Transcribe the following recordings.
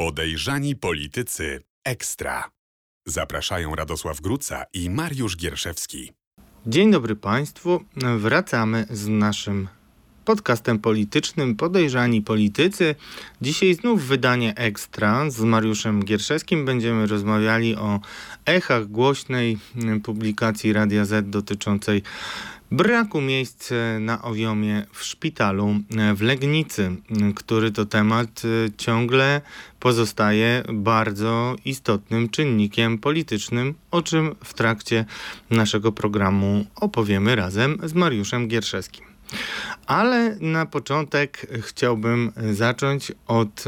Podejrzani politycy ekstra. Zapraszają Radosław Gruca i Mariusz Gierszewski. Dzień dobry Państwu. Wracamy z naszym podcastem politycznym Podejrzani Politycy. Dzisiaj znów wydanie ekstra z Mariuszem Gierszewskim. Będziemy rozmawiali o echach głośnej publikacji Radia Z dotyczącej braku miejsc na owiomie w szpitalu w Legnicy, który to temat ciągle pozostaje bardzo istotnym czynnikiem politycznym, o czym w trakcie naszego programu opowiemy razem z Mariuszem Gierszewskim. Ale na początek chciałbym zacząć od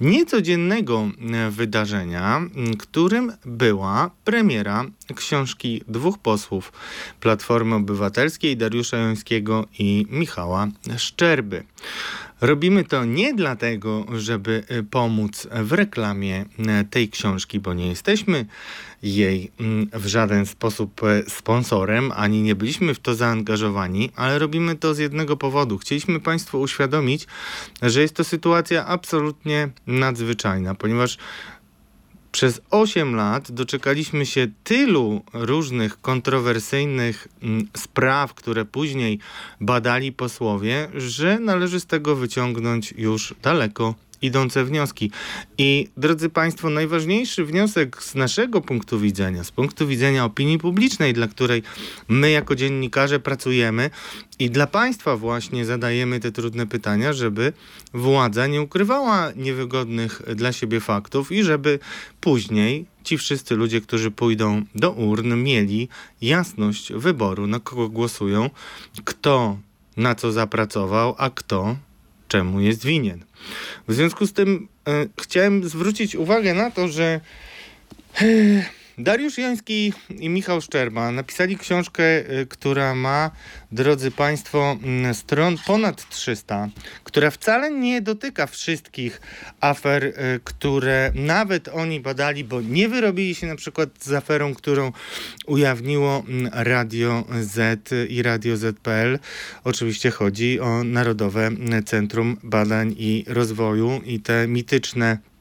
niecodziennego wydarzenia, którym była premiera książki dwóch posłów Platformy Obywatelskiej, Dariusza Jońskiego i Michała Szczerby. Robimy to nie dlatego, żeby pomóc w reklamie tej książki, bo nie jesteśmy jej mm, w żaden sposób y, sponsorem, ani nie byliśmy w to zaangażowani, ale robimy to z jednego powodu. Chcieliśmy Państwu uświadomić, że jest to sytuacja absolutnie nadzwyczajna, ponieważ przez 8 lat doczekaliśmy się tylu różnych kontrowersyjnych mm, spraw, które później badali posłowie, że należy z tego wyciągnąć już daleko idące wnioski. I drodzy Państwo, najważniejszy wniosek z naszego punktu widzenia, z punktu widzenia opinii publicznej, dla której my jako dziennikarze pracujemy i dla Państwa właśnie zadajemy te trudne pytania, żeby władza nie ukrywała niewygodnych dla siebie faktów i żeby później ci wszyscy ludzie, którzy pójdą do urn, mieli jasność wyboru, na kogo głosują, kto na co zapracował, a kto czemu jest winien. W związku z tym e, chciałem zwrócić uwagę na to, że e, Dariusz Joński i Michał Szczerba napisali książkę, y, która ma, drodzy Państwo, mm, stron ponad 300, która wcale nie dotyka wszystkich afer, y, które nawet oni badali, bo nie wyrobili się na przykład z aferą, którą ujawniło mm, Radio Z i Radio ZPL. Oczywiście chodzi o Narodowe Centrum Badań i Rozwoju i te mityczne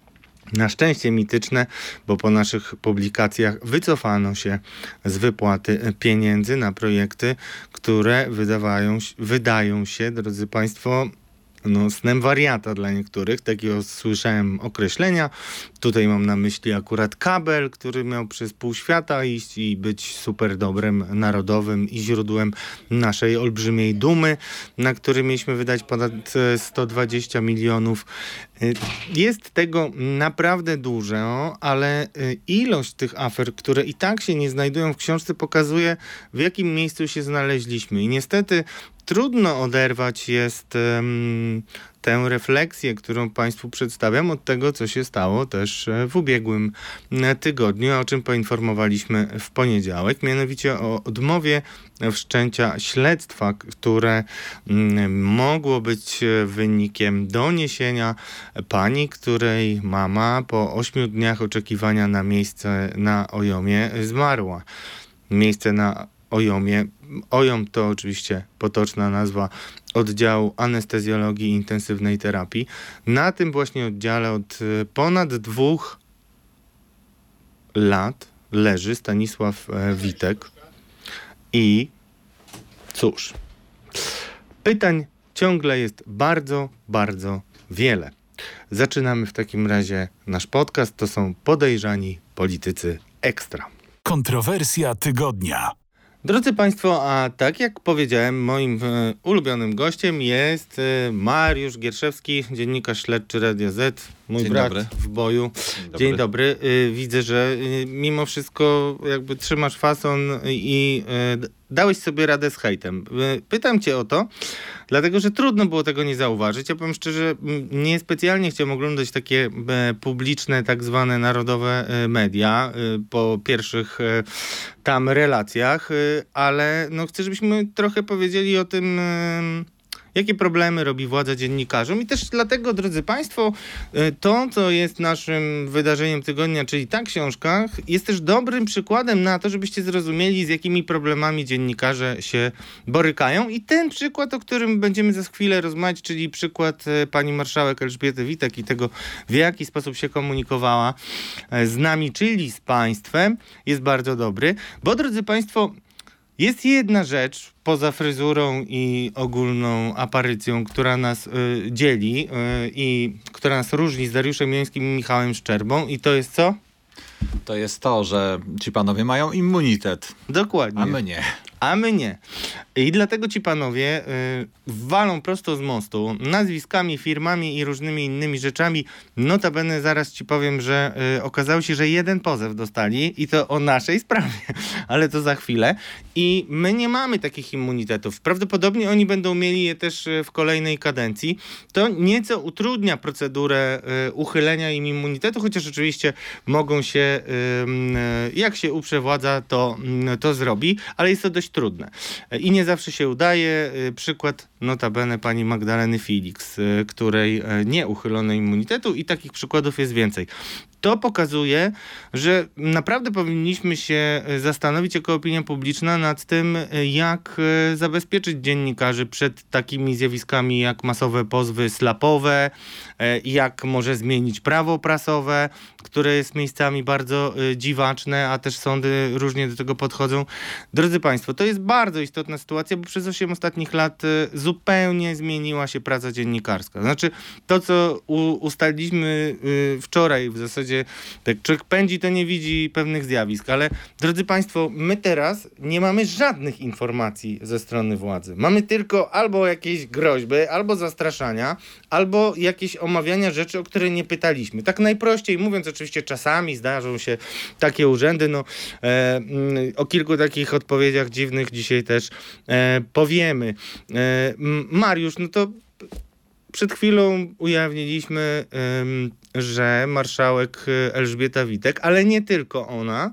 na szczęście mityczne, bo po naszych publikacjach wycofano się z wypłaty pieniędzy na projekty, które wydawają, wydają się, drodzy Państwo, no, snem wariata dla niektórych, takiego słyszałem określenia. Tutaj mam na myśli akurat kabel, który miał przez pół świata iść i być super dobrem narodowym i źródłem naszej olbrzymiej dumy, na który mieliśmy wydać ponad 120 milionów. Y, jest tego naprawdę dużo, ale y, ilość tych afer, które i tak się nie znajdują w książce, pokazuje w jakim miejscu się znaleźliśmy. I niestety trudno oderwać jest um, refleksję, którą Państwu przedstawiam od tego, co się stało też e, w ubiegłym e, tygodniu, o czym poinformowaliśmy w poniedziałek, mianowicie o odmowie wszczęcia śledztwa, które mm, mogło być e, wynikiem doniesienia pani, której mama po ośmiu dniach oczekiwania na miejsce na Ojomie zmarła. Miejsce na OJOMie. OJOM to oczywiście potoczna nazwa oddziału anestezjologii i intensywnej terapii. Na tym właśnie oddziale od e, ponad dwóch lat leży Stanisław e, Witek i cóż, pytań ciągle jest bardzo, bardzo wiele. Zaczynamy w takim razie nasz podcast. To są podejrzani politycy ekstra. Kontrowersja tygodnia. Drodzy Państwo, a tak jak powiedziałem, moim e, ulubionym gościem jest e, Mariusz Gierszewski, dziennikarz śledczy Radio Z, mój Dzień brat dobry. w boju. Dzień dobry. Dzień dobry. E, widzę, że mimo wszystko jakby trzymasz fason i dałeś sobie radę z hejtem. Pytam cię o to, dlatego że trudno było tego nie zauważyć. Ja powiem szczerze, niespecjalnie chciałem oglądać takie publiczne, tak zwane narodowe media po pierwszych tam relacjach, ale no chcę, żebyśmy trochę powiedzieli o tym jakie problemy robi władza dziennikarzom. I też dlatego, drodzy Państwo, y, to, co jest naszym wydarzeniem tygodnia, czyli ta książka, jest też dobrym przykładem na to, żebyście zrozumieli, z jakimi problemami dziennikarze się borykają. I ten przykład, o którym będziemy za chwilę rozmawiać, czyli przykład y, pani marszałek Elżbiety Witek i tego, w jaki sposób się komunikowała y, z nami, czyli z państwem, jest bardzo dobry. Bo, drodzy Państwo, jest jedna rzecz poza fryzurą i ogólną aparycją, która nas y, dzieli y, i która nas różni z Dariuszem Jońskim i Michałem Szczerbą i to jest co? To jest to, że ci panowie mają immunitet, Dokładnie. a my nie. A my nie. I dlatego ci panowie y, walą prosto z mostu nazwiskami, firmami i różnymi innymi rzeczami. Notabene zaraz ci powiem, że y, okazało się, że jeden pozew dostali i to o naszej sprawie, ale to za chwilę. I my nie mamy takich immunitetów. Prawdopodobnie oni będą mieli je też y, w kolejnej kadencji. To nieco utrudnia procedurę y, uchylenia im immunitetu, chociaż oczywiście mogą się, y, jak się uprze władza, to, y, to zrobi, ale jest to dość trudne. I nie zawsze się udaje. Y, Przykład notabene pani Magdaleny Felix, y, której y, nie uchylono immunitetu i takich przykładów jest więcej. To pokazuje, że naprawdę powinniśmy się y, zastanowić jako opinia publiczna nad tym, y, jak y, zabezpieczyć dziennikarzy przed takimi zjawiskami jak masowe pozwy slapowe, jak może zmienić prawo prasowe, które jest miejscami bardzo dziwaczne, a też sądy różnie do tego podchodzą. Drodzy Państwo, to jest bardzo istotna sytuacja, bo przez 8 ostatnich lat zupełnie zmieniła się praca dziennikarska. Znaczy, to co ustaliliśmy wczoraj, w zasadzie tak człowiek pędzi, to nie widzi pewnych zjawisk, ale drodzy Państwo, my teraz nie mamy żadnych informacji ze strony władzy. Mamy tylko albo jakieś groźby, albo zastraszania, albo jakieś omawiania rzeczy, o które nie pytaliśmy. Tak najprościej mówiąc, oczywiście czasami zdarzą się takie urzędy, no e, mm, o kilku takich odpowiedziach dziwnych dzisiaj też e, powiemy. E, Mariusz, no to przed chwilą ujawniliśmy, że marszałek e, Elżbieta Witek, ale nie tylko ona,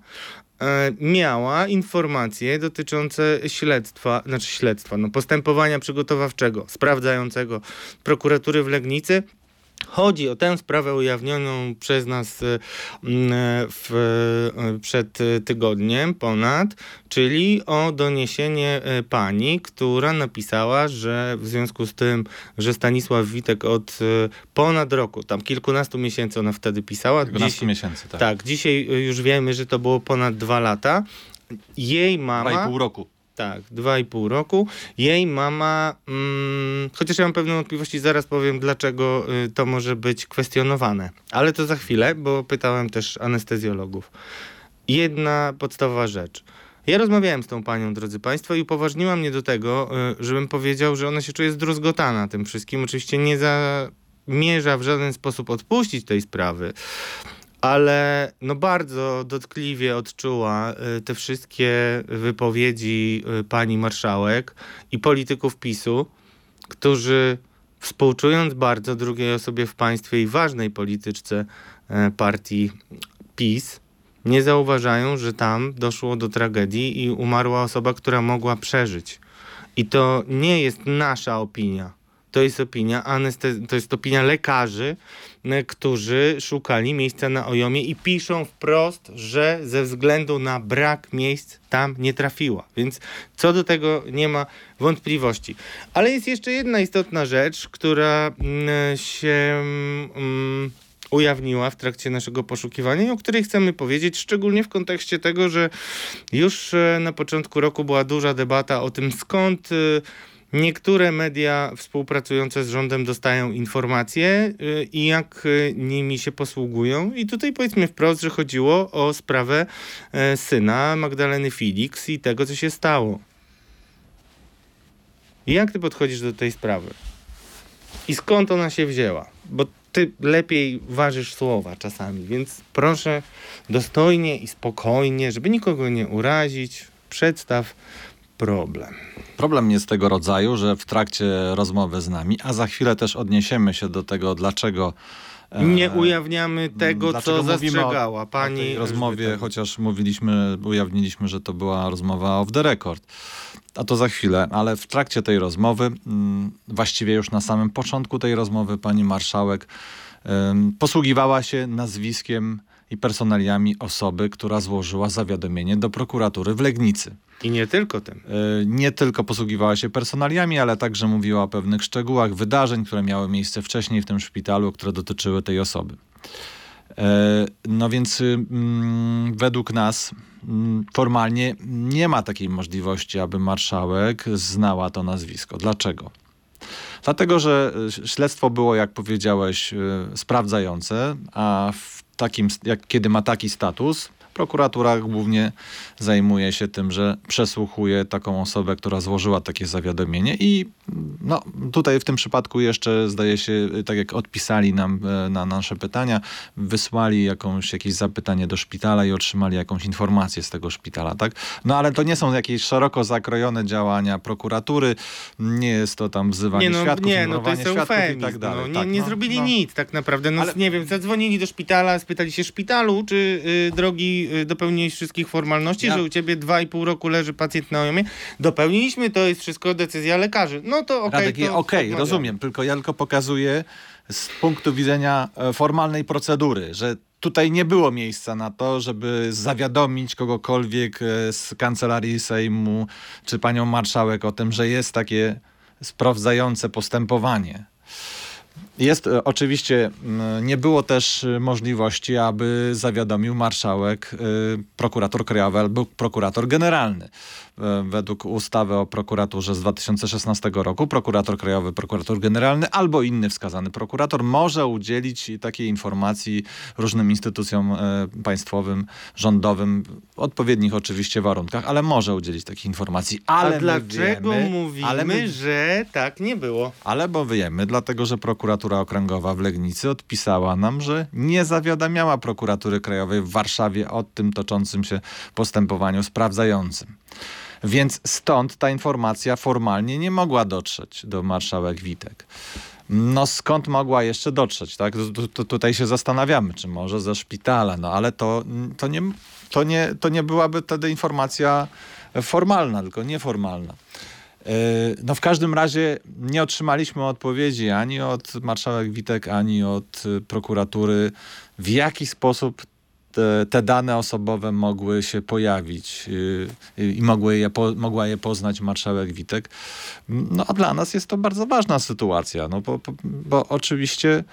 e, miała informacje dotyczące śledztwa, znaczy śledztwa, no postępowania przygotowawczego, sprawdzającego prokuratury w Legnicy. Chodzi o tę sprawę ujawnioną przez nas e, m, w, e, przed e, tygodniem ponad, czyli o doniesienie e, pani, która napisała, że w związku z tym, że Stanisław Witek od e, ponad roku, tam kilkunastu miesięcy ona wtedy pisała, 12 dzisiaj, miesięcy, tak. tak, dzisiaj e, już wiemy, że to było ponad dwa lata. Jej mama... Dwa i pół roku. Tak, dwa i pół roku. Jej mama, mm, chociaż ja mam pewne wątpliwości, zaraz powiem, dlaczego y, to może być kwestionowane. Ale to za chwilę, bo pytałem też anestezjologów. Jedna podstawowa rzecz. Ja rozmawiałem z tą panią, drodzy Państwo, i upoważniła mnie do tego, y, żebym powiedział, że ona się czuje zdruzgotana tym wszystkim. Oczywiście nie zamierza w żaden sposób odpuścić tej sprawy ale no bardzo dotkliwie odczuła y, te wszystkie wypowiedzi y, pani marszałek i polityków PiSu, którzy współczując bardzo drugiej osobie w państwie i ważnej polityczce e, partii PiS, nie zauważają, że tam doszło do tragedii i umarła osoba, która mogła przeżyć. I to nie jest nasza opinia. To jest opinia aneste- to jest opinia lekarzy, e, którzy szukali miejsca na Ojomie i piszą wprost, że ze względu na brak miejsc tam nie trafiła. Więc co do tego nie ma wątpliwości. Ale jest jeszcze jedna istotna rzecz, która mm, się mm, ujawniła w trakcie naszego poszukiwania i o której chcemy powiedzieć, szczególnie w kontekście tego, że już e, na początku roku była duża debata o tym, skąd y, Niektóre media współpracujące z rządem dostają informacje y, i jak y, nimi się posługują. I tutaj powiedzmy wprost, że chodziło o sprawę e, syna Magdaleny Felix i tego, co się stało. Jak ty podchodzisz do tej sprawy? I skąd ona się wzięła? Bo ty lepiej ważysz słowa czasami, więc proszę dostojnie i spokojnie, żeby nikogo nie urazić, przedstaw problem. Problem jest tego rodzaju, że w trakcie rozmowy z nami, a za chwilę też odniesiemy się do tego, dlaczego E, Nie ujawniamy tego, Dlaczego co zastrzegała o, pani o tej rozmowie, chociaż mówiliśmy, ujawniliśmy, że to była rozmowa off the record. A to za chwilę, ale w trakcie tej rozmowy, mm, właściwie już na samym początku tej rozmowy, pani marszałek posługiwała się nazwiskiem i personaliami osoby, która złożyła zawiadomienie do prokuratury w Legnicy. I nie tylko tym. E, nie tylko posługiwała się personaliami, ale także mówiła o pewnych szczegółach wydarzeń, które miały miejsce wcześniej w tym szpitalu, które dotyczyły tej osoby. E, No więc y, mm, według nas mm, formalnie nie ma takiej możliwości, aby marszałek znała to nazwisko. Dlaczego? Dlatego, że y, śledztwo było, jak powiedziałeś, y, sprawdzające, a w takim, jak, kiedy ma taki status, prokuratura głównie zajmuje się tym, że przesłuchuje taką osobę, która złożyła takie zawiadomienie i no, tutaj w tym przypadku jeszcze zdaje się, tak jak odpisali nam e, na nasze pytania, wysłali jakąś, jakieś zapytanie do szpitala i otrzymali jakąś informację z tego szpitala, tak? No ale to nie są jakieś szeroko zakrojone działania prokuratury, nie jest to tam wzywanie Nie no, świadków, nie, no to jest świadków eufemizm. i tak dalej. no, nie, tak, nie no, zrobili no. nic tak naprawdę. No, Ale- Nie wiem, zadzwonili do szpitala, spytali się szpitalu, czy y, drogi dopełniłeś wszystkich formalności, Ja- że u ciebie dwa i pół roku leży pacjent na ojomie. Dopełniliśmy, to jest wszystko decyzja lekarzy. No to okej. To okej, odmawiamy. rozumiem, tylko ja tylko pokazuję z punktu widzenia e, formalnej procedury, że tutaj nie było miejsca na to, żeby zawiadomić kogokolwiek e, z kancelarii Sejmu czy panią marszałek o tym, że jest takie sprawdzające postępowanie. Jest e, oczywiście, m, nie było też e, możliwości, aby zawiadomił marszałek e, prokurator krajowy albo prokurator generalny. Według ustawy o prokuraturze z 2016 roku prokurator krajowy, prokurator generalny albo inny wskazany prokurator może udzielić takiej informacji różnym instytucjom państwowym, rządowym, w odpowiednich oczywiście warunkach, ale może udzielić takich informacji. Ale A dlaczego wiemy, mówimy, ale my że tak nie było? ale bo wiemy, dlatego że prokuratura okręgowa w Legnicy odpisała nam, że nie zawiadamiała prokuratury krajowej w Warszawie o tym toczącym się postępowaniu sprawdzającym. Więc stąd ta informacja formalnie nie mogła dotrzeć do marszałek Witek. No skąd mogła jeszcze dotrzeć, tak? Tu, tu, tutaj się zastanawiamy, czy może ze szpitala, no ale to, to, nie, to, nie, to nie byłaby wtedy informacja formalna, tylko nieformalna. Yy, No w każdym razie nie otrzymaliśmy odpowiedzi ani od marszałek Witek, ani od y, prokuratury, w jaki sposób te, te dane osobowe mogły się pojawić yy, i mogły je mogła je poznać marszałek Witek. No a dla nas jest to bardzo ważna sytuacja, no bo, bo, bo oczywiście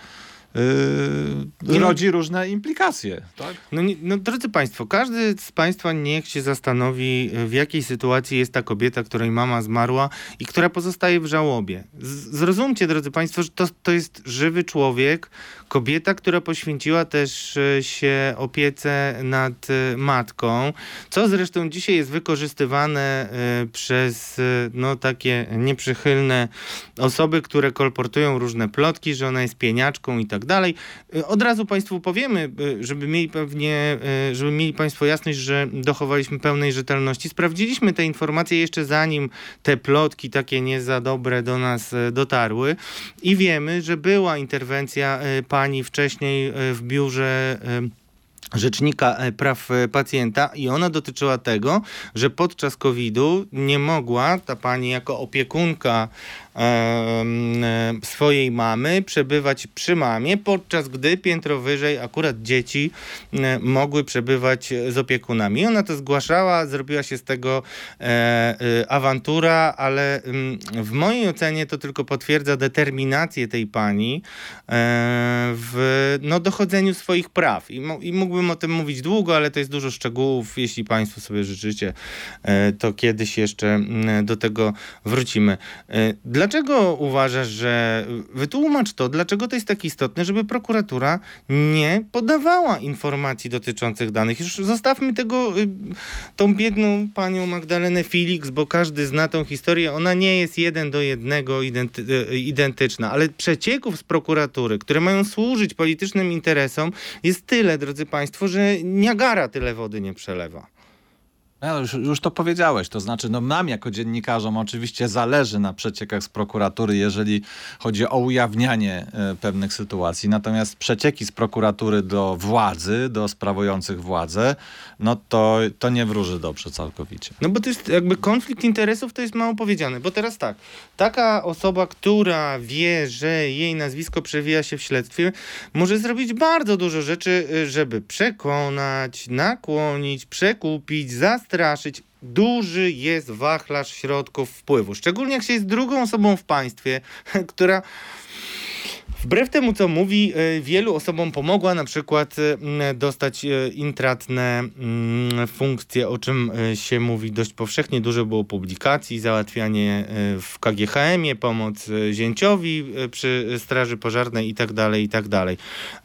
yy, Nie- rodzi różne implikacje. Tak? No, nie, no drodzy Państwo, każdy z Państwa niech się zastanowi, w jakiej sytuacji jest ta kobieta, której mama zmarła i która pozostaje w żałobie. Z, zrozumcie, drodzy Państwo, że to, to jest żywy człowiek, kobieta, która poświęciła też e, się opiece nad e, matką, co zresztą dzisiaj jest wykorzystywane e, przez no, takie nieprzychylne osoby, które kolportują różne plotki, że ona jest pieniaczką i tak dalej. Od razu Państwu powiemy, żeby mieli pewnie, żeby mieli Państwo jasność, że dochowaliśmy pełnej rzetelności. Sprawdziliśmy te informacje jeszcze zanim te plotki takie nie za dobre do nas dotarły i wiemy, że była interwencja y, pani wcześniej y, w biurze y, Rzecznika e, Praw e, Pacjenta i ona dotyczyła tego, że podczas COVID-u nie mogła ta pani jako opiekunka e, swojej mamy przebywać przy mamie, podczas gdy piętro wyżej akurat dzieci mogły przebywać z opiekunami. Ona to zgłaszała, zrobiła się z tego e, e, awantura, ale w mojej ocenie to tylko potwierdza determinację tej pani e, w no, dochodzeniu swoich praw. I, I mógłbym o tym mówić długo, ale to jest dużo szczegółów. Jeśli Państwo sobie życzycie, to kiedyś jeszcze mm, do tego wrócimy. E, Dlaczego uważasz, że wytłumacz to, dlaczego to jest tak istotne, żeby prokuratura nie podawała informacji dotyczących danych? Już zostawmy tego, y, tą biedną panią Magdalenę Felix, bo każdy zna tą historię. Ona nie jest jeden do jednego y, identyczna, ale przecieków z prokuratury, które mają służyć politycznym interesom, jest tyle, drodzy Państwo, że Niagara tyle wody nie przelewa. No, już, już to powiedziałeś, to znaczy no, nam jako dziennikarzom oczywiście zależy na przeciekach z prokuratury, jeżeli chodzi o ujawnianie e, pewnych sytuacji, natomiast przecieki z prokuratury do władzy, do sprawujących władzę, no to, to nie wróży dobrze całkowicie. No bo to jest jakby konflikt interesów, to jest mało powiedziane, bo teraz tak, taka osoba, która wie, że jej nazwisko przewija się w śledztwie, może zrobić bardzo dużo rzeczy, y, żeby przekonać, nakłonić, przekupić, zastraszyć. Duży jest wachlarz środków wpływu, szczególnie jak się jest drugą osobą w państwie, która Wbrew temu, co mówi, e, wielu osobom pomogła na przykład e, dostać e, intratne funkcje, o czym się mówi dość powszechnie. Dużo było publikacji, załatwianie w KGHM-ie, pomoc zięciowi przy straży pożarnej i tak dalej, i tak.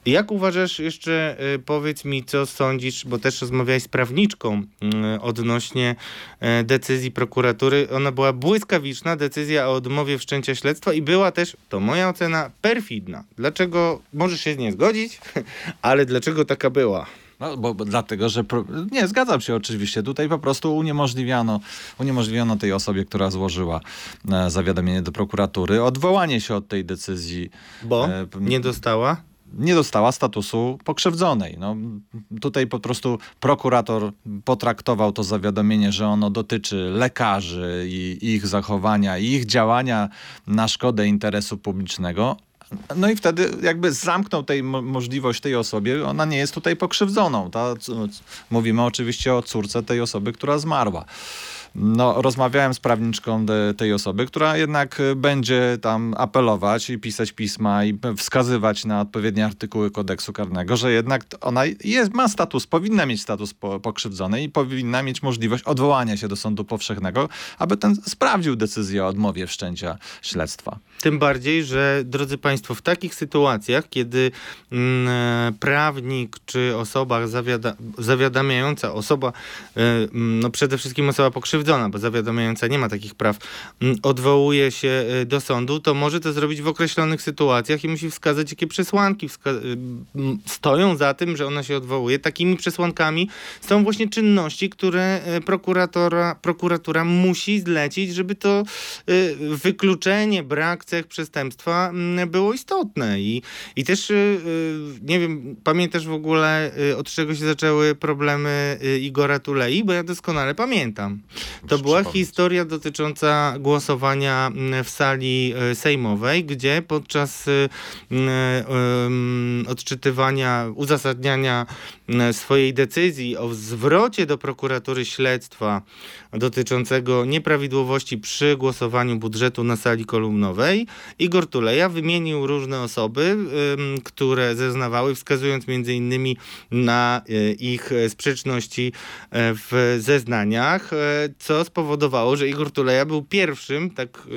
Jak uważasz, jeszcze powiedz mi, co sądzisz, bo też rozmawiałeś z prawniczką odnośnie decyzji prokuratury. Ona była błyskawiczna, decyzja o odmowie wszczęcia śledztwa i była też, to moja ocena, perfidna. Dlaczego, możesz się z nie zgodzić, ale dlaczego taka była? No, bo, bo, dlatego, że. Pro... Nie, zgadzam się oczywiście. Tutaj po prostu uniemożliwiano, uniemożliwiono tej osobie, która złożyła e, zawiadomienie do prokuratury, odwołanie się od tej decyzji. Bo e, nie dostała? Nie dostała statusu pokrzywdzonej. No, tutaj po prostu prokurator potraktował to zawiadomienie, że ono dotyczy lekarzy i ich zachowania, i ich działania na szkodę interesu publicznego, no i wtedy jakby zamknął tej możliwość tej osobie, ona nie jest tutaj pokrzywdzoną. Ta, mówimy oczywiście o córce tej osoby, która zmarła no, rozmawiałem z prawniczką tej osoby, która jednak będzie tam apelować i pisać pisma i wskazywać na odpowiednie artykuły kodeksu karnego, że jednak ona jest, ma status, powinna mieć status po, i powinna mieć możliwość odwołania się do sądu powszechnego, aby ten sprawdził decyzję o odmowie wszczęcia śledztwa. Tym bardziej, że drodzy Państwo, w takich sytuacjach, kiedy mm, e, prawnik czy osoba zawiada, zawiadamiająca, osoba, y, no przede wszystkim osoba pokrzywdzona, bo zawiadamiająca nie ma takich praw, mm, odwołuje się y, do sądu, to może to zrobić w określonych sytuacjach i musi wskazać, jakie przesłanki wska y, stoją za tym, że ona się odwołuje. Takimi przesłankami są właśnie czynności, które y, prokuratora, prokuratura musi zlecić, żeby to wykluczenie, brak cech przestępstwa mm, było istotne. I, i też, nie wiem, pamiętasz w ogóle, od czego się zaczęły problemy Igora Tulei, bo ja doskonale pamiętam. To była historia dotycząca głosowania mm, w sali sejmowej, gdzie podczas e, odczytywania, uzasadniania swojej decyzji o zwrocie do prokuratury śledztwa dotyczącego nieprawidłowości przy głosowaniu budżetu na sali kolumnowej, Igor Tuleja wymienił różne osoby, które zeznawały, wskazując między innymi na e, ich sprzeczności w zeznaniach co spowodowało, że Igor Tuleja był pierwszym, tak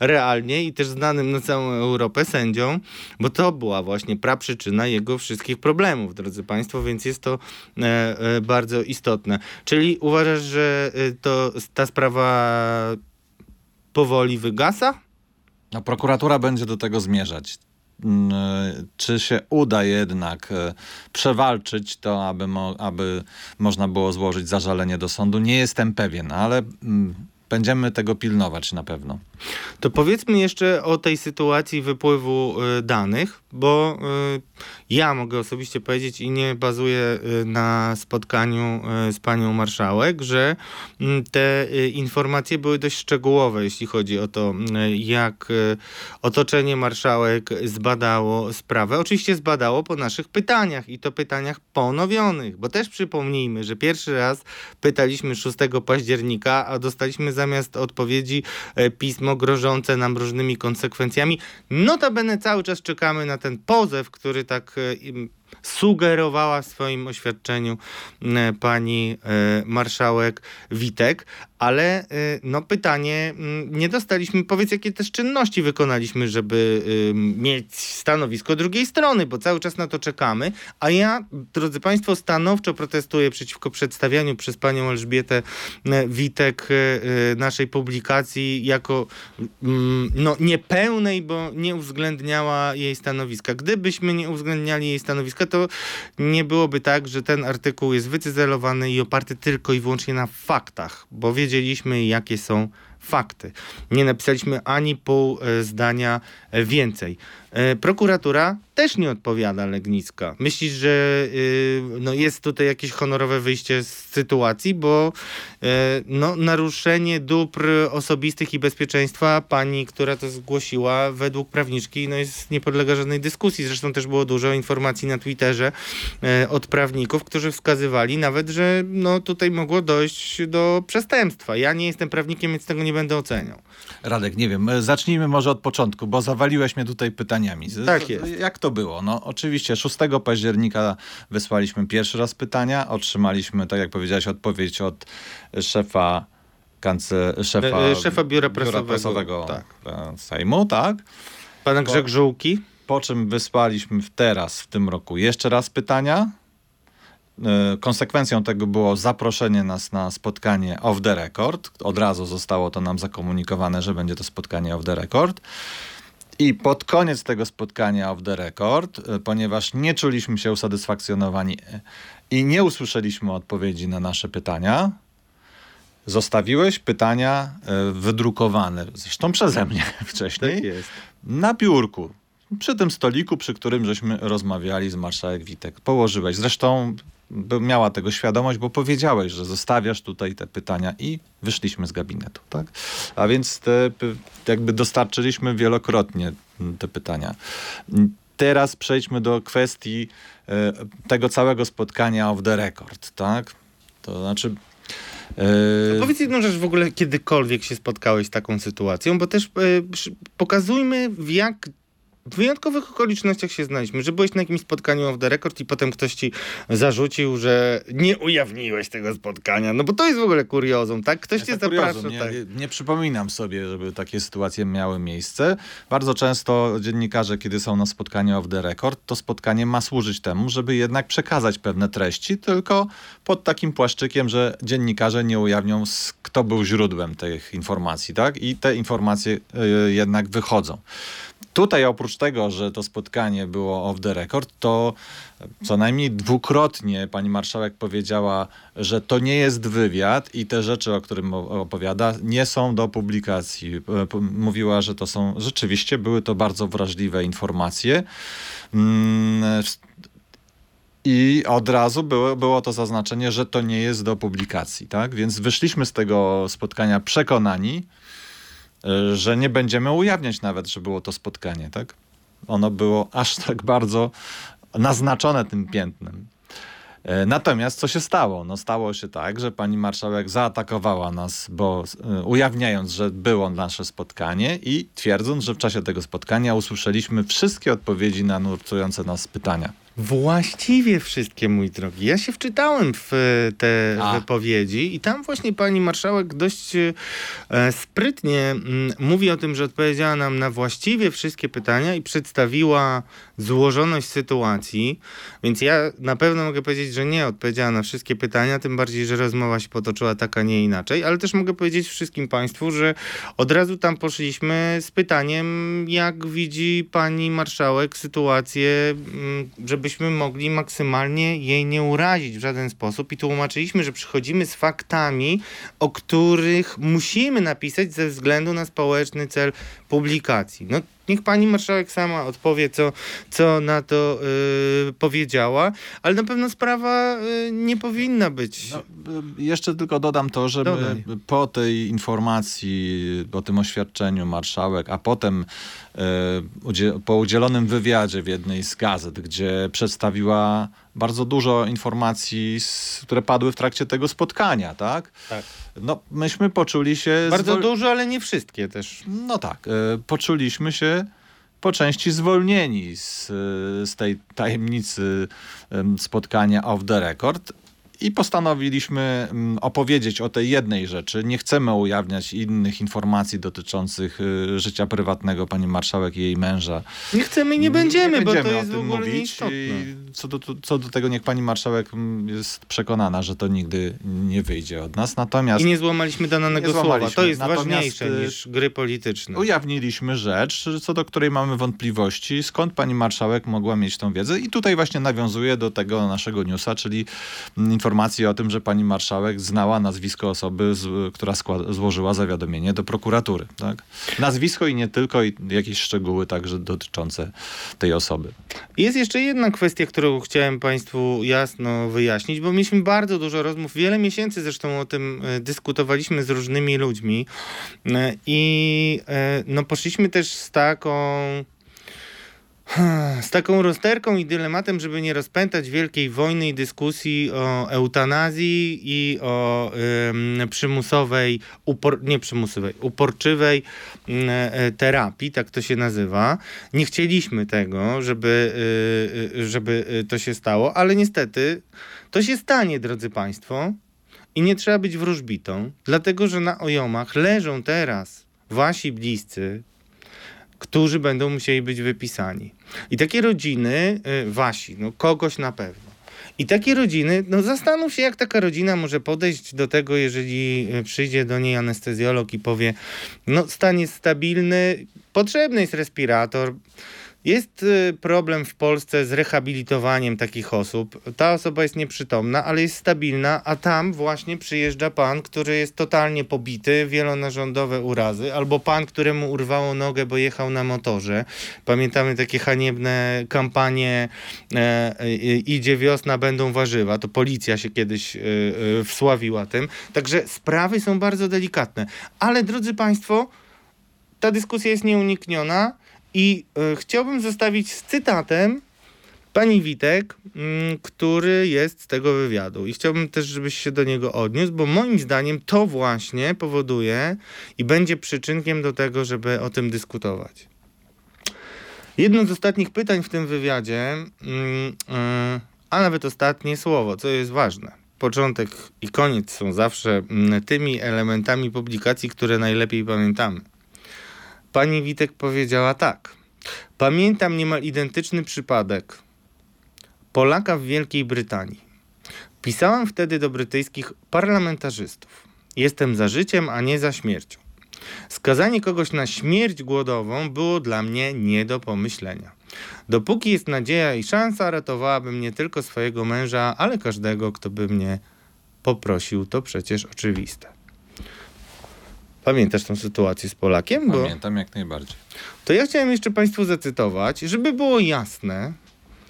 realnie i też znanym na całą Europę sędzią, bo to była właśnie praprzyczyna jego wszystkich problemów, drodzy Państwo, więc jest to e, e, bardzo istotne. Czyli uważasz, że y, to ta sprawa powoli wygasa? No, prokuratura będzie do tego zmierzać. Mm, e, czy się uda jednak e, przewalczyć to, aby, mo aby można było złożyć zażalenie do sądu. Nie jestem pewien, ale mm, będziemy tego pilnować na pewno. To powiedzmy jeszcze o tej sytuacji wypływu y, danych, bo y, ja mogę osobiście powiedzieć i nie bazuję y, na spotkaniu z panią marszałek, że te informacje były dość szczegółowe, jeśli chodzi o to, jak otoczenie marszałek zbadało sprawę. Oczywiście zbadało po naszych pytaniach i to pytaniach ponowionych, bo też przypomnijmy, że pierwszy raz pytaliśmy 6 października, a dostaliśmy zamiast odpowiedzi pismo grożące nam różnymi konsekwencjami. Notabene cały czas czekamy na ten pozew, który tak e, sugerowała w swoim oświadczeniu e, pani e, marszałek Witek, ale e, no pytanie, nie dostaliśmy, powiedz jakie też czynności wykonaliśmy, żeby mieć stanowisko drugiej strony, bo cały czas na to czekamy, a ja, drodzy Państwo, stanowczo protestuję przeciwko przedstawianiu przez panią Elżbietę Witek naszej publikacji jako no, niepełnej, bo nie uwzględniała jej stanowiska. Gdybyśmy nie uwzględniali jej stanowiska, To nie byłoby tak, że ten artykuł jest wycyzelowany i oparty tylko i wyłącznie na faktach, bo wiedzieliśmy, jakie są fakty. Nie napisaliśmy ani pół e, zdania e, więcej. E, prokuratura też nie odpowiada Legnicka. Myślisz, że y, no jest tutaj jakieś honorowe wyjście z sytuacji, bo y, no, naruszenie dóbr osobistych i bezpieczeństwa pani, która to zgłosiła według prawniczki, no jest nie podlega żadnej dyskusji. Zresztą też było dużo informacji na Twitterze y, od prawników, którzy wskazywali nawet, że no, tutaj mogło dojść do przestępstwa. Ja nie jestem prawnikiem, więc tego nie będę oceniał. Radek, nie wiem, e, zacznijmy może od początku, bo zawaliłeś mnie tutaj pytaniami. Tak jest. Jak to było? No oczywiście 6 października wysłaliśmy pierwszy raz pytania, otrzymaliśmy, tak jak powiedziałeś, odpowiedź od szefa kance, szefa, E, e, szefa biura prasowego, prasowego tak. e, Sejmu, tak? Pana Grzegżółki? Po czym wysłaliśmy teraz, w tym roku, jeszcze raz pytania. E, Konsekwencją tego było zaproszenie nas na spotkanie off the record. Od razu zostało to nam zakomunikowane, że będzie to spotkanie off the record. I pod koniec tego spotkania off the record, e, ponieważ nie czuliśmy się usatysfakcjonowani e, i nie usłyszeliśmy odpowiedzi na nasze pytania, zostawiłeś pytania e, wydrukowane, zresztą przeze mnie wcześniej, Tak jest. na biurku. Przy tym stoliku, przy którym żeśmy rozmawiali z marszałek Witek. Położyłeś. Zresztą miała tego świadomość, bo powiedziałeś, że zostawiasz tutaj te pytania i wyszliśmy z gabinetu, tak? A więc te, jakby dostarczyliśmy wielokrotnie te pytania. Teraz przejdźmy do kwestii e, tego całego spotkania off the record, tak? To znaczy... e, Powiedz jedną rzecz w ogóle, kiedykolwiek się spotkałeś z taką sytuacją, bo też e, pokazujmy w jak w wyjątkowych okolicznościach się znaliśmy, że byłeś na jakimś spotkaniu off the record i potem ktoś ci zarzucił, że nie ujawniłeś tego spotkania. No bo to jest w ogóle kuriozum, tak? Ktoś cię to kuriozum. zaprasza. Nie, tak. nie, nie przypominam sobie, żeby takie sytuacje miały miejsce. Bardzo często dziennikarze, kiedy są na spotkaniu off the record, to spotkanie ma służyć temu, żeby jednak przekazać pewne treści, tylko pod takim płaszczykiem, że dziennikarze nie ujawnią, kto był źródłem tych informacji, tak? I te informacje y, jednak wychodzą. Tutaj oprócz tego, że to spotkanie było off the record, to co najmniej dwukrotnie pani marszałek powiedziała, że to nie jest wywiad i te rzeczy, o którym opowiada, nie są do publikacji. E, Mówiła, że to są, rzeczywiście były to bardzo wrażliwe informacje. Mm, s- I od razu było, było to zaznaczenie, że to nie jest do publikacji, tak? Więc wyszliśmy z tego spotkania przekonani, e, że nie będziemy ujawniać nawet, że było to spotkanie, tak? Ono było aż tak bardzo naznaczone tym piętnem. E, Natomiast co się stało? No stało się tak, że pani marszałek zaatakowała nas, bo e, ujawniając, że było nasze spotkanie i twierdząc, że w czasie tego spotkania usłyszeliśmy wszystkie odpowiedzi na nurtujące nas pytania. Właściwie wszystkie, mój drogi. Ja się wczytałem w e, te A. wypowiedzi i tam właśnie pani marszałek dość e, sprytnie mm, mówi o tym, że odpowiedziała nam na właściwie wszystkie pytania i przedstawiła złożoność sytuacji, więc ja na pewno mogę powiedzieć, że nie odpowiedziała na wszystkie pytania, tym bardziej, że rozmowa się potoczyła tak, a nie inaczej, ale też mogę powiedzieć wszystkim państwu, że od razu tam poszliśmy z pytaniem, jak widzi pani marszałek sytuację, mm, żebyśmy mogli maksymalnie jej nie urazić w żaden sposób i tłumaczyliśmy, że przychodzimy z faktami, o których musimy napisać ze względu na społeczny cel publikacji. No, niech pani marszałek sama odpowie, co, co na to y, powiedziała, ale na pewno sprawa y, nie powinna być. No, y, jeszcze tylko dodam to, że Dodaj. po tej informacji, po tym oświadczeniu marszałek, a potem y, udzie- po udzielonym wywiadzie w jednej z gazet, gdzie przedstawiła bardzo dużo informacji, które padły w trakcie tego spotkania, tak? Tak. No, myśmy poczuli się... Bardzo zwol- dużo, ale nie wszystkie też. No tak, e, poczuliśmy się po części zwolnieni z, e, z tej tajemnicy em, spotkania off the record I postanowiliśmy mm, opowiedzieć o tej jednej rzeczy. Nie chcemy ujawniać innych informacji dotyczących y, życia prywatnego pani marszałek i jej męża. Nie chcemy i nie będziemy, nie bo będziemy to o jest w tym mówić. co do, co do tego niech pani marszałek mm, jest przekonana, że to nigdy nie wyjdzie od nas. Natomiast I nie złamaliśmy danego Nie słowa. To jest Natomiast, ważniejsze y, niż gry polityczne. ujawniliśmy rzecz, co do której mamy wątpliwości, skąd pani marszałek mogła mieć tą wiedzę. I tutaj właśnie nawiązuje do tego naszego newsa, czyli mm, informacji o tym, że pani marszałek znała nazwisko osoby, z, która złożyła zawiadomienie do prokuratury. Tak? Nazwisko i nie tylko, i jakieś szczegóły także dotyczące tej osoby. Jest jeszcze jedna kwestia, którą chciałem Państwu jasno wyjaśnić, bo mieliśmy bardzo dużo rozmów, wiele miesięcy zresztą o tym e, dyskutowaliśmy z różnymi ludźmi e, i e, no, poszliśmy też z taką z taką rozterką i dylematem, żeby nie rozpętać wielkiej wojny i dyskusji o eutanazji i o ym, przymusowej, upor, nie przymusowej, uporczywej e, terapii, tak to się nazywa. Nie chcieliśmy tego, żeby, y, y, żeby y, to się stało, ale niestety to się stanie, drodzy Państwo. I nie trzeba być wróżbitą, dlatego że na ojomach leżą teraz wasi bliscy, którzy będą musieli być wypisani. I takie rodziny, y, wasi, no kogoś na pewno. I takie rodziny, no zastanów się, jak taka rodzina może podejść do tego, jeżeli y, przyjdzie do niej anestezjolog i powie, no stan jest stabilny, potrzebny jest respirator. Jest y, problem w Polsce z rehabilitowaniem takich osób. Ta osoba jest nieprzytomna, ale jest stabilna, a tam właśnie przyjeżdża pan, który jest totalnie pobity, wielonarządowe urazy, albo pan, któremu urwało nogę, bo jechał na motorze. Pamiętamy takie haniebne kampanie e, e, idzie wiosna, będą warzywa. To policja się kiedyś e, e, wsławiła tym. Także sprawy są bardzo delikatne. Ale drodzy państwo, ta dyskusja jest nieunikniona i e, chciałbym zostawić z cytatem pani Witek, mm, który jest z tego wywiadu. I chciałbym też, żebyś się do niego odniósł, bo moim zdaniem to właśnie powoduje i będzie przyczynkiem do tego, żeby o tym dyskutować. Jedno z ostatnich pytań w tym wywiadzie, e, a nawet ostatnie słowo, co jest ważne. Początek i koniec są zawsze mm, tymi elementami publikacji, które najlepiej pamiętamy. Pani Witek powiedziała tak. Pamiętam niemal identyczny przypadek Polaka w Wielkiej Brytanii. Pisałam wtedy do brytyjskich parlamentarzystów. Jestem za życiem, a nie za śmiercią. Skazanie kogoś na śmierć głodową było dla mnie nie do pomyślenia. Dopóki jest nadzieja i szansa, ratowałabym nie tylko swojego męża, ale każdego, kto by mnie poprosił. To przecież oczywiste. Pamiętasz tą sytuację z Polakiem? Bo Pamiętam jak najbardziej. to ja chciałem jeszcze Państwu zacytować, żeby było jasne,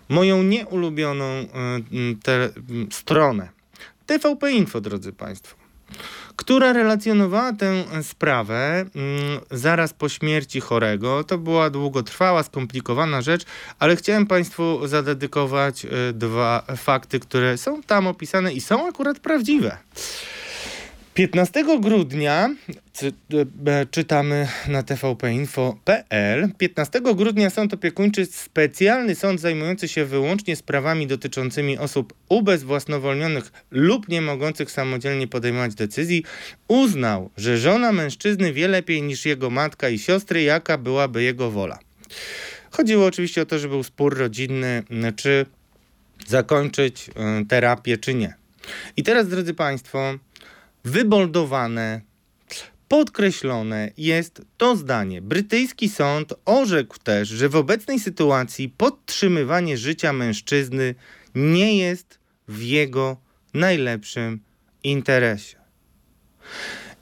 moją nieulubioną y, y, te, y, stronę TVP Info, drodzy Państwo, która relacjonowała tę sprawę y, zaraz po śmierci chorego. To była długotrwała, skomplikowana rzecz, ale chciałem Państwu zadedykować y, dwa fakty, które są tam opisane i są akurat prawdziwe. 15 grudnia e, czytamy na tvpinfo.pl. 15 grudnia Sąd Opiekuńczy, specjalny sąd zajmujący się wyłącznie sprawami dotyczącymi osób ubezwłasnowolnionych lub nie mogących samodzielnie podejmować decyzji, uznał, że żona mężczyzny wie lepiej niż jego matka i siostry, jaka byłaby jego wola. Chodziło oczywiście o to, że był spór rodzinny, czy zakończyć y, terapię, czy nie. I teraz, drodzy Państwo, wyboldowane, podkreślone jest to zdanie. Brytyjski sąd orzekł też, że w obecnej sytuacji podtrzymywanie życia mężczyzny nie jest w jego najlepszym interesie.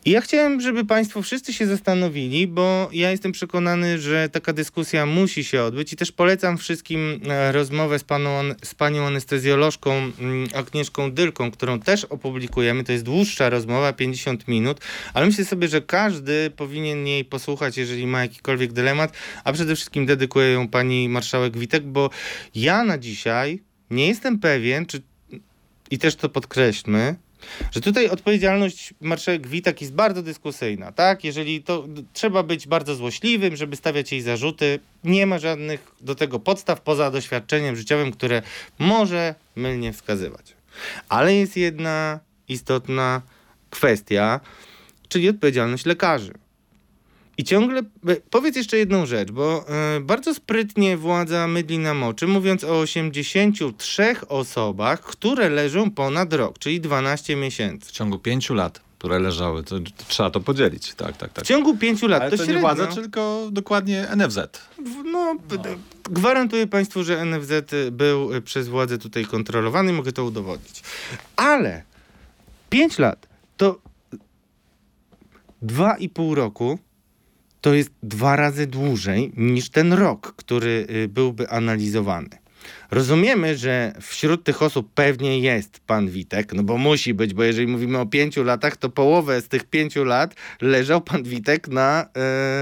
I ja chciałem, żeby Państwo wszyscy się zastanowili, bo ja jestem przekonany, że taka dyskusja musi się odbyć i też polecam wszystkim e, rozmowę z, paną, z panią anestezjolożką mm, Agnieszką Dylką, którą też opublikujemy. To jest dłuższa rozmowa, 50 minut, ale myślę sobie, że każdy powinien jej posłuchać, jeżeli ma jakikolwiek dylemat, a przede wszystkim dedykuję ją pani marszałek Witek, bo ja na dzisiaj nie jestem pewien, czy i też to podkreślmy, że tutaj odpowiedzialność marszałek Witek jest bardzo dyskusyjna, tak? Jeżeli to trzeba być bardzo złośliwym, żeby stawiać jej zarzuty, nie ma żadnych do tego podstaw poza doświadczeniem życiowym, które może mylnie wskazywać. Ale jest jedna istotna kwestia, czyli odpowiedzialność lekarzy. I ciągle, powiedz jeszcze jedną rzecz, bo y, bardzo sprytnie władza mydli nam oczy, mówiąc o 83 osobach, które leżą ponad rok, czyli 12 miesięcy. W ciągu pięciu lat, które leżały, to, to trzeba to podzielić, tak, tak, tak. W ciągu pięciu lat Ale to, to, średnio, nie władza, tylko dokładnie NFZ. No, gwarantuję Państwu, że NFZ był y, przez władzę tutaj kontrolowany i mogę to udowodnić. Ale 5 lat to dwa i pół roku to jest dwa razy dłużej niż ten rok, który y, byłby analizowany. Rozumiemy, że wśród tych osób pewnie jest pan Witek, no bo musi być, bo jeżeli mówimy o pięciu latach, to połowę z tych pięciu lat leżał pan Witek na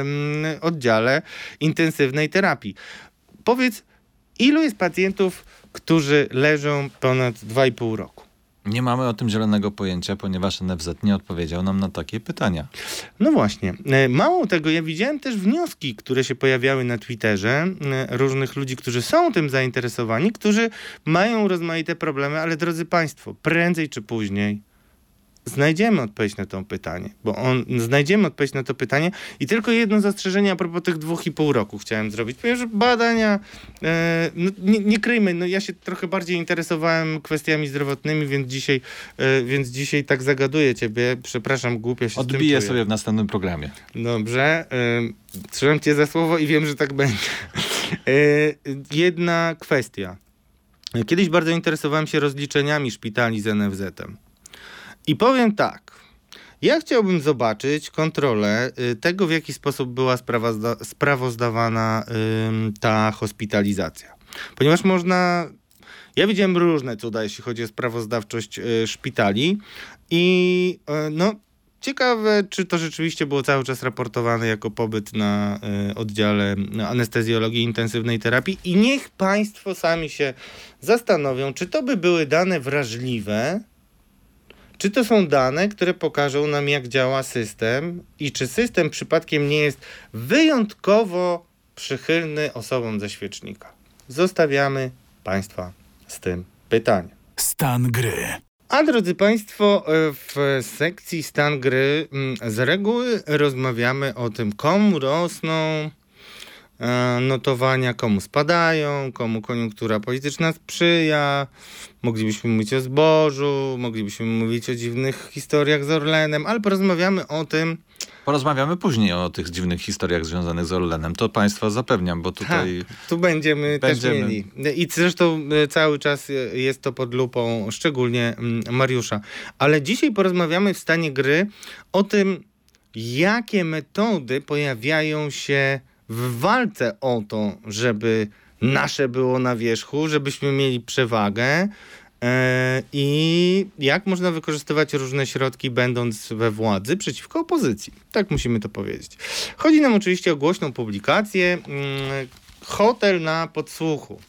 ym, oddziale intensywnej terapii. Powiedz, ilu jest pacjentów, którzy leżą ponad 2,5 roku? Nie mamy o tym zielonego pojęcia, ponieważ NFZ nie odpowiedział nam na takie pytania. No właśnie. E, Mało tego, ja widziałem też wnioski, które się pojawiały na Twitterze e, różnych ludzi, którzy są tym zainteresowani, którzy mają rozmaite problemy, ale drodzy Państwo, prędzej czy później znajdziemy odpowiedź na to pytanie, bo on, znajdziemy odpowiedź na to pytanie i tylko jedno zastrzeżenie a propos tych dwóch i pół roku chciałem zrobić, ponieważ badania, e, no, nie, nie kryjmy, no ja się trochę bardziej interesowałem kwestiami zdrowotnymi, więc dzisiaj, e, więc dzisiaj tak zagaduję ciebie, przepraszam, głupio się Odbiję sobie w następnym programie. Dobrze. Y, trzymam cię za słowo i wiem, że tak będzie. Y, jedna kwestia. Kiedyś bardzo interesowałem się rozliczeniami szpitali z NFZ-em. I powiem tak. Ja chciałbym zobaczyć kontrolę y, tego, w jaki sposób była sprawozda- sprawozdawana ta hospitalizacja. Ponieważ można. Ja widziałem różne cuda, jeśli chodzi o sprawozdawczość y, szpitali. I y, no, Ciekawe, czy to rzeczywiście było cały czas raportowane jako pobyt na y, oddziale anestezjologii intensywnej terapii. I niech Państwo sami się zastanowią, czy to by były dane wrażliwe, czy to są dane, które pokażą nam, jak działa system i czy system przypadkiem nie jest wyjątkowo przychylny osobom ze świecznika. Zostawiamy Państwa z tym pytaniem. Stan gry. A drodzy Państwo, w sekcji stan gry mm, z reguły rozmawiamy o tym, komu rosną notowania, komu spadają, komu koniunktura polityczna sprzyja. Moglibyśmy mówić o zbożu, moglibyśmy mówić o dziwnych historiach z Orlenem, ale porozmawiamy o tym, Porozmawiamy później o tych dziwnych historiach związanych z Orlenem. To Państwa zapewniam, bo tutaj... Ha, tu będziemy, Będziemy. też mieli. I zresztą e, cały czas e, jest to pod lupą, szczególnie mm, Mariusza. Ale dzisiaj porozmawiamy w stanie gry o tym, jakie metody pojawiają się w walce o to, żeby nasze było na wierzchu, żebyśmy mieli przewagę. e, I jak można wykorzystywać różne środki, będąc we władzy, przeciwko opozycji. Tak musimy to powiedzieć. Chodzi nam oczywiście o głośną publikację. mm, Hotel na podsłuchu.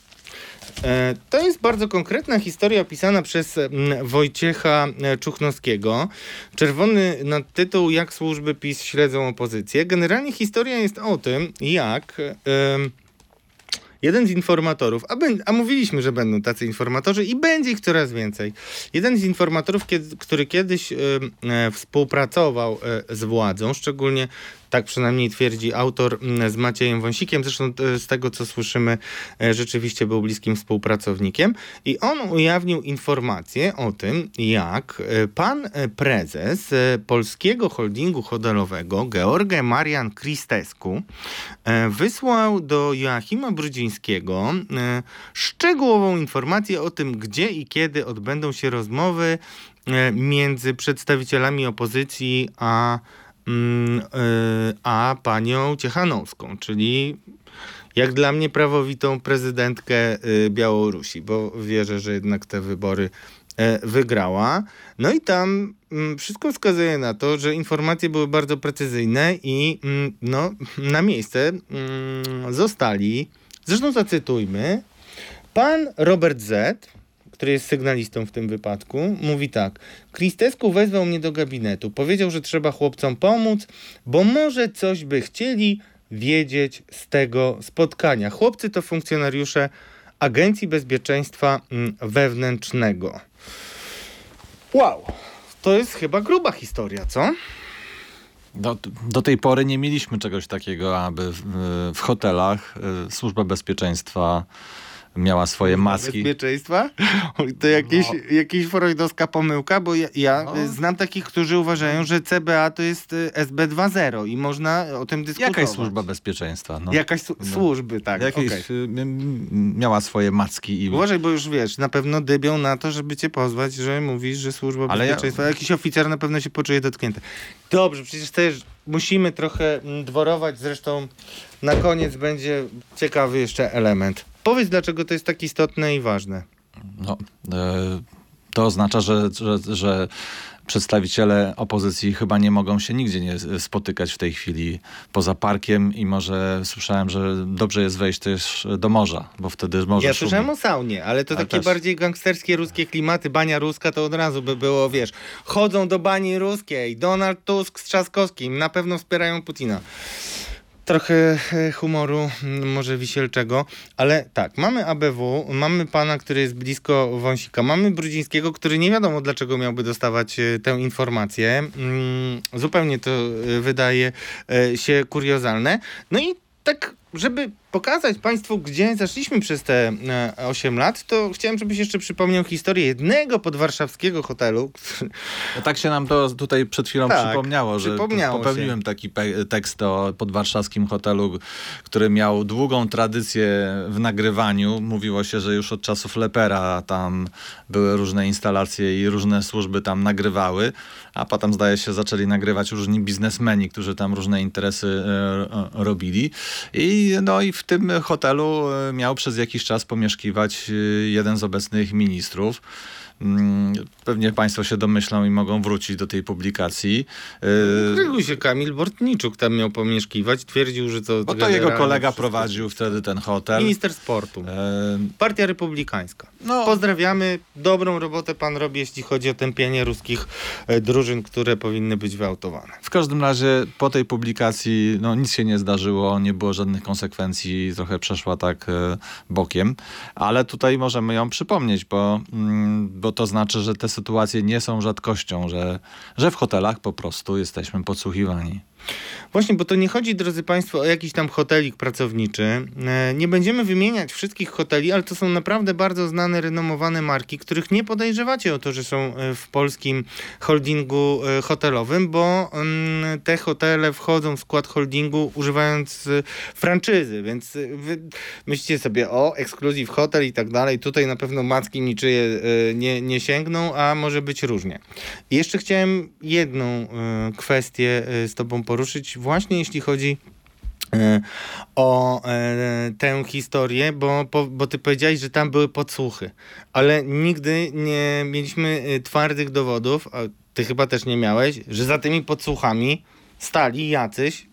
E, To jest bardzo konkretna historia opisana przez Wojciecha e, Czuchnowskiego. Czerwony nadtytuł Jak służby PiS śledzą opozycję. Generalnie historia jest o tym, jak jeden z informatorów, a, bę- a mówiliśmy, że będą tacy informatorzy i będzie ich coraz więcej. Jeden z informatorów, kiedy, który kiedyś em, e, współpracował e, z władzą, szczególnie tak przynajmniej twierdzi autor mm, z Maciejem Wąsikiem, zresztą e, z tego co słyszymy, e, rzeczywiście był bliskim współpracownikiem. I on ujawnił informację o tym, jak e, pan prezes polskiego holdingu hotelowego, George Marian Kristesku, wysłał do Joachima Brudzińskiego szczegółową informację o tym, gdzie i kiedy odbędą się rozmowy między przedstawicielami opozycji a a panią Ciechanowską, czyli jak dla mnie prawowitą prezydentkę y, Białorusi, bo wierzę, że jednak te wybory e, wygrała. No i tam mm, wszystko wskazuje na to, że informacje były bardzo precyzyjne i mm, no, na miejsce mm, zostali, zresztą zacytujmy, pan Robert Z., który jest sygnalistą w tym wypadku, mówi tak. Kristesku wezwał mnie do gabinetu. Powiedział, że trzeba chłopcom pomóc, bo może coś by chcieli wiedzieć z tego spotkania. Chłopcy to funkcjonariusze Agencji Bezpieczeństwa mm, Wewnętrznego. Wow, to jest chyba gruba historia, co? Do, do tej pory nie mieliśmy czegoś takiego, aby w, w hotelach y, służba bezpieczeństwa miała swoje maski. Bezpieczeństwa? To jakieś, No. jakieś freudowska pomyłka, bo ja, ja No. y, znam takich, którzy uważają, że CBA to jest y, SB 2.0 i można o tym dyskutować. Jaka jest służba bezpieczeństwa? No. Jakaś su- No. służby, tak. Jakieś, y, m- miała swoje macki i Uważaj, bo już wiesz, na pewno dybią na to, żeby cię pozwać, że mówisz, że służba Ale ja- bezpieczeństwa. Jakiś oficer na pewno się poczuje dotknięty. Dobrze, przecież też musimy trochę mm, dworować, zresztą na koniec będzie ciekawy jeszcze element. Powiedz, dlaczego to jest tak istotne i ważne. No, e, to oznacza, że, że, że przedstawiciele opozycji chyba nie mogą się nigdzie nie spotykać w tej chwili poza parkiem i może słyszałem, że dobrze jest wejść też do morza, bo wtedy morze Ja szumi. słyszałem o saunie, ale to Ale takie też- bardziej gangsterskie ruskie klimaty. Bania ruska to od razu by było, wiesz, chodzą do bani ruskiej. Donald Tusk z Trzaskowskim na pewno wspierają Putina. Trochę e, humoru, mm, może wisielczego, ale tak, mamy ABW, mamy pana, który jest blisko Wąsika, mamy Brudzińskiego, który nie wiadomo dlaczego miałby dostawać e, tę informację. Mm, Zupełnie to e, wydaje się kuriozalne. No i tak, żeby pokazać Państwu, gdzie zaszliśmy przez te e, 8 lat, to chciałem, żebyś jeszcze przypomniał historię jednego podwarszawskiego hotelu. No tak się nam to tutaj przed chwilą Tak, przypomniało, że przypomniało popełniłem taki pe- tekst o podwarszawskim hotelu, który miał długą tradycję w nagrywaniu. Mówiło się, że już od czasów Lepera tam były różne instalacje i różne służby tam nagrywały, a potem zdaje się zaczęli nagrywać różni biznesmeni, którzy tam różne interesy e, e, robili. I, no i w tym hotelu e, miał przez jakiś czas pomieszkiwać e, jeden z obecnych ministrów. Pewnie Państwo się domyślą i mogą wrócić do tej publikacji. E, Krył się Kamil Bortniczuk tam miał pomieszkiwać, twierdził, że to Bo to jego kolega prowadził wtedy ten hotel. Minister sportu. E, Partia Republikańska. No. Pozdrawiamy. Dobrą robotę pan robi, jeśli chodzi o tępienie ruskich e, drużyn, które powinny być wyautowane. W każdym razie po tej publikacji no, nic się nie zdarzyło, nie było żadnych konsekwencji, trochę przeszła tak e, bokiem, ale tutaj możemy ją przypomnieć, bo, mm, bo to znaczy, że te sytuacje nie są rzadkością, że, że w hotelach po prostu jesteśmy podsłuchiwani. Właśnie, bo to nie chodzi, drodzy Państwo, o jakiś tam hotelik pracowniczy. E, Nie będziemy wymieniać wszystkich hoteli, ale to są naprawdę bardzo znane, renomowane marki, których nie podejrzewacie o to, że są e, w polskim holdingu e, hotelowym, bo mm, te hotele wchodzą w skład holdingu używając franczyzy, więc myślicie sobie o ekskluzyw hotel i tak dalej. Tutaj na pewno macki niczyje nie, nie sięgną, a może być różnie. I jeszcze chciałem jedną kwestię z Tobą poruszyć, właśnie jeśli chodzi e, o e, tę historię, bo, bo Ty powiedziałeś, że tam były podsłuchy, ale nigdy nie mieliśmy e, twardych dowodów, a Ty chyba też nie miałeś, że za tymi podsłuchami stali jacyś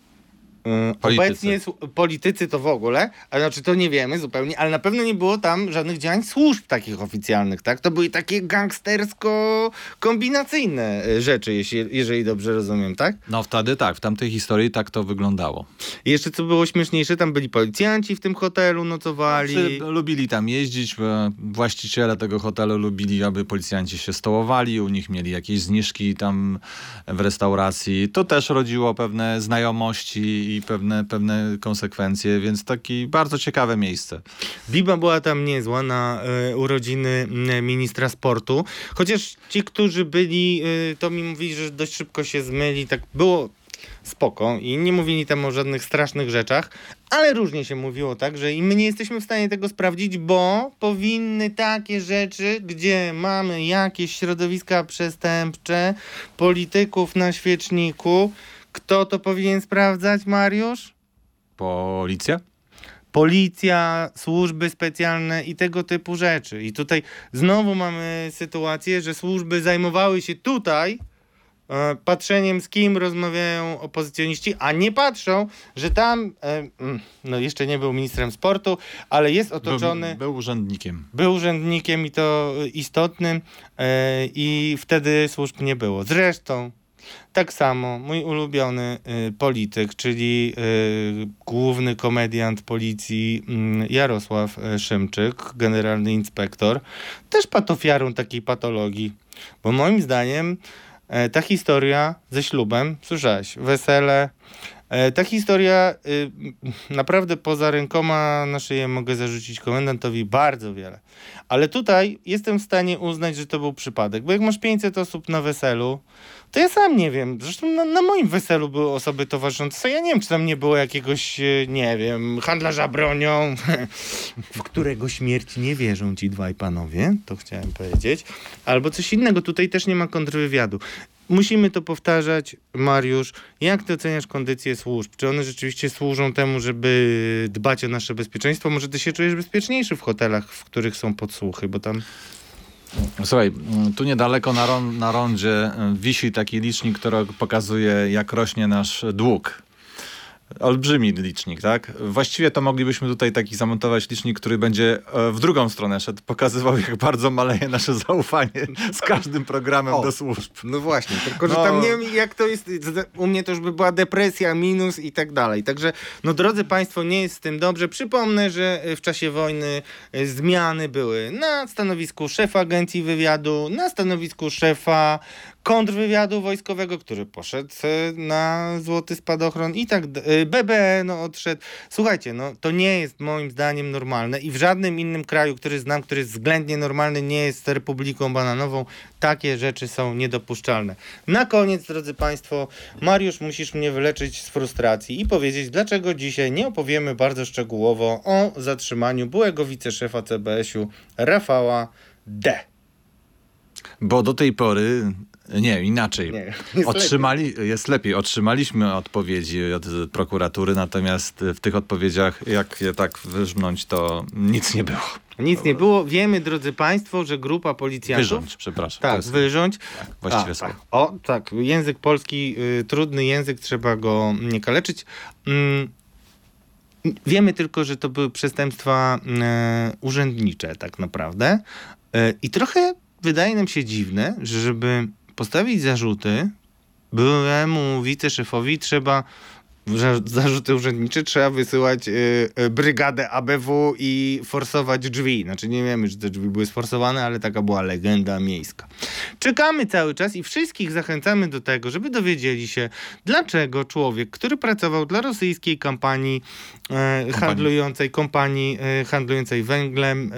Politycy. Obecnie politycy to w ogóle, a znaczy to nie wiemy zupełnie, ale na pewno nie było tam żadnych działań służb takich oficjalnych, tak? To były takie gangstersko-kombinacyjne e, rzeczy, jeśli, jeżeli dobrze rozumiem, tak? No wtedy tak, w tamtej historii tak to wyglądało. I jeszcze co było śmieszniejsze, tam byli policjanci w tym hotelu, nocowali. Czy lubili tam jeździć, właściciele tego hotelu lubili, aby policjanci się stołowali, u nich mieli jakieś zniżki tam w restauracji. To też rodziło pewne znajomości i pewne, pewne konsekwencje, więc takie bardzo ciekawe miejsce. Biba była tam niezła na e, urodziny ministra sportu. Chociaż ci, którzy byli, e, to mi mówili, że dość szybko się zmyli. Tak było spoko i nie mówili tam o żadnych strasznych rzeczach, ale różnie się mówiło tak, że i my nie jesteśmy w stanie tego sprawdzić, bo powinny takie rzeczy, gdzie mamy jakieś środowiska przestępcze, polityków na świeczniku. Kto to powinien sprawdzać, Mariusz? Policja? policja, służby specjalne i tego typu rzeczy. I tutaj znowu mamy sytuację, że służby zajmowały się tutaj e, patrzeniem, z kim rozmawiają opozycjoniści, a nie patrzą, że tam, e, mm, no jeszcze nie był ministrem sportu, ale jest otoczony, Był, był urzędnikiem. był urzędnikiem i to istotnym e, i wtedy służb nie było. Zresztą Tak samo mój ulubiony y, polityk, czyli y, główny komediant policji y, Jarosław y, Szymczyk, generalny inspektor, też padł ofiarą takiej patologii. Bo moim zdaniem e, ta historia ze ślubem, słyszałeś, wesele, ta historia y, naprawdę poza rękoma na szyję mogę zarzucić komendantowi bardzo wiele. Ale tutaj jestem w stanie uznać, że to był przypadek, bo jak masz 500 osób na weselu, to ja sam nie wiem. Zresztą na, na moim weselu były osoby towarzyszące. Ja nie wiem, czy tam nie było jakiegoś, e, nie wiem, handlarza bronią, w którego śmierć nie wierzą ci dwaj panowie, to chciałem powiedzieć. Albo coś innego. Tutaj też nie ma kontrwywiadu. Musimy to powtarzać, Mariusz. Jak ty oceniasz kondycję służb? Czy one rzeczywiście służą temu, żeby dbać o nasze bezpieczeństwo? Może ty się czujesz bezpieczniejszy w hotelach, w których są podsłuchy, bo tam Słuchaj, mm, tu niedaleko na, ron, na rondzie y, wisi taki licznik, który pokazuje, jak rośnie nasz dług. Olbrzymi licznik, tak? Właściwie to moglibyśmy tutaj taki zamontować licznik, który będzie e, w drugą stronę szedł, pokazywał, jak bardzo maleje nasze zaufanie z każdym programem O. do służb. No właśnie, tylko że No. tam nie wiem jak to jest, u mnie to już by była depresja, minus i tak dalej. Także, no drodzy Państwo, nie jest z tym dobrze. Przypomnę, że w czasie wojny e, zmiany były na stanowisku szefa agencji wywiadu, na stanowisku szefa kontrwywiadu wojskowego, który poszedł e, na złoty spadochron i tak, d- e, no, odszedł. Słuchajcie, no to nie jest moim zdaniem normalne i w żadnym innym kraju, który znam, który jest względnie normalny, nie jest Republiką Bananową, takie rzeczy są niedopuszczalne. Na koniec, drodzy Państwo, Mariusz, musisz mnie wyleczyć z frustracji i powiedzieć, dlaczego dzisiaj nie opowiemy bardzo szczegółowo o zatrzymaniu byłego wiceszefa CBS-u Rafała D. Bo do tej pory, nie, inaczej. Nie, jest Otrzymali, jest lepiej. Otrzymaliśmy odpowiedzi od prokuratury, natomiast w tych odpowiedziach, jak je tak wyżmnąć, to nic nie było. Nic nie było. Wiemy, drodzy Państwo, że grupa policjantów... Wyrządź, przepraszam. Tak, wyrządź. właściwe A, słowo. tak. O, tak. Język polski, y, trudny język, trzeba go nie kaleczyć. Mm, wiemy tylko, że to były przestępstwa y, urzędnicze tak naprawdę. Y, I trochę wydaje nam się dziwne, że żeby postawić zarzuty byłemu wiceszefowi trzeba za- zarzuty urzędnicze trzeba wysyłać y, y, brygadę ABW i forsować drzwi. Znaczy nie wiemy, czy te drzwi były sforsowane, ale taka była legenda miejska. Czekamy cały czas i wszystkich zachęcamy do tego, żeby dowiedzieli się, dlaczego człowiek, który pracował dla rosyjskiej kampanii e, handlującej, kompanii e, handlującej węglem,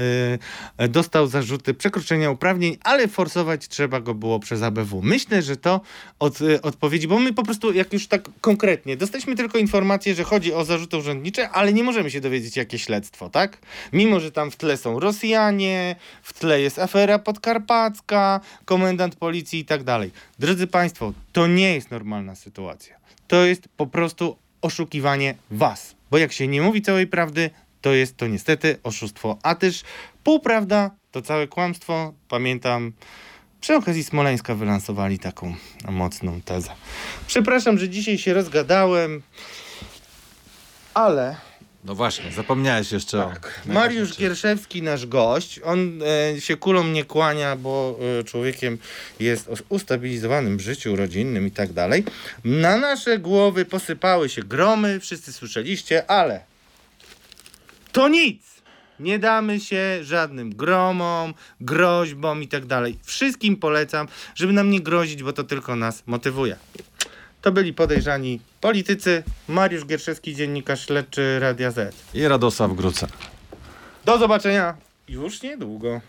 e, dostał zarzuty przekroczenia uprawnień, ale forsować trzeba go było przez ABW. Myślę, że to od, e, odpowiedzi, bo my po prostu, jak już tak konkretnie, dostaliśmy tylko informację, że chodzi o zarzuty urzędnicze, ale nie możemy się dowiedzieć, jakie śledztwo, tak? Mimo, że tam w tle są Rosjanie, w tle jest afera podkarpacka, komendant policji i tak dalej. Drodzy Państwo, to nie jest normalna sytuacja. To jest po prostu oszukiwanie Was. Bo jak się nie mówi całej prawdy, to jest to niestety oszustwo. A też półprawda to całe kłamstwo. Pamiętam, przy okazji Smoleńska wylansowali taką mocną tezę. Przepraszam, że dzisiaj się rozgadałem, ale No właśnie, zapomniałeś jeszcze o... Mariusz Gierszewski, nasz gość, on e, się kulą nie kłania, bo e, człowiekiem jest o ustabilizowanym życiu rodzinnym i tak dalej. Na nasze głowy posypały się gromy, wszyscy słyszeliście, ale to nic! Nie damy się żadnym gromom, groźbom i tak dalej. Wszystkim polecam, żeby nam nie grozić, bo to tylko nas motywuje. To byli podejrzani politycy. Mariusz Gierszewski, dziennikarz śledczy Radia Z. I Radosław Gruca. Do zobaczenia już niedługo.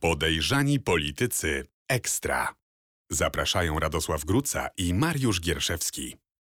Podejrzani politycy ekstra. Zapraszają Radosław Gruca i Mariusz Gierszewski.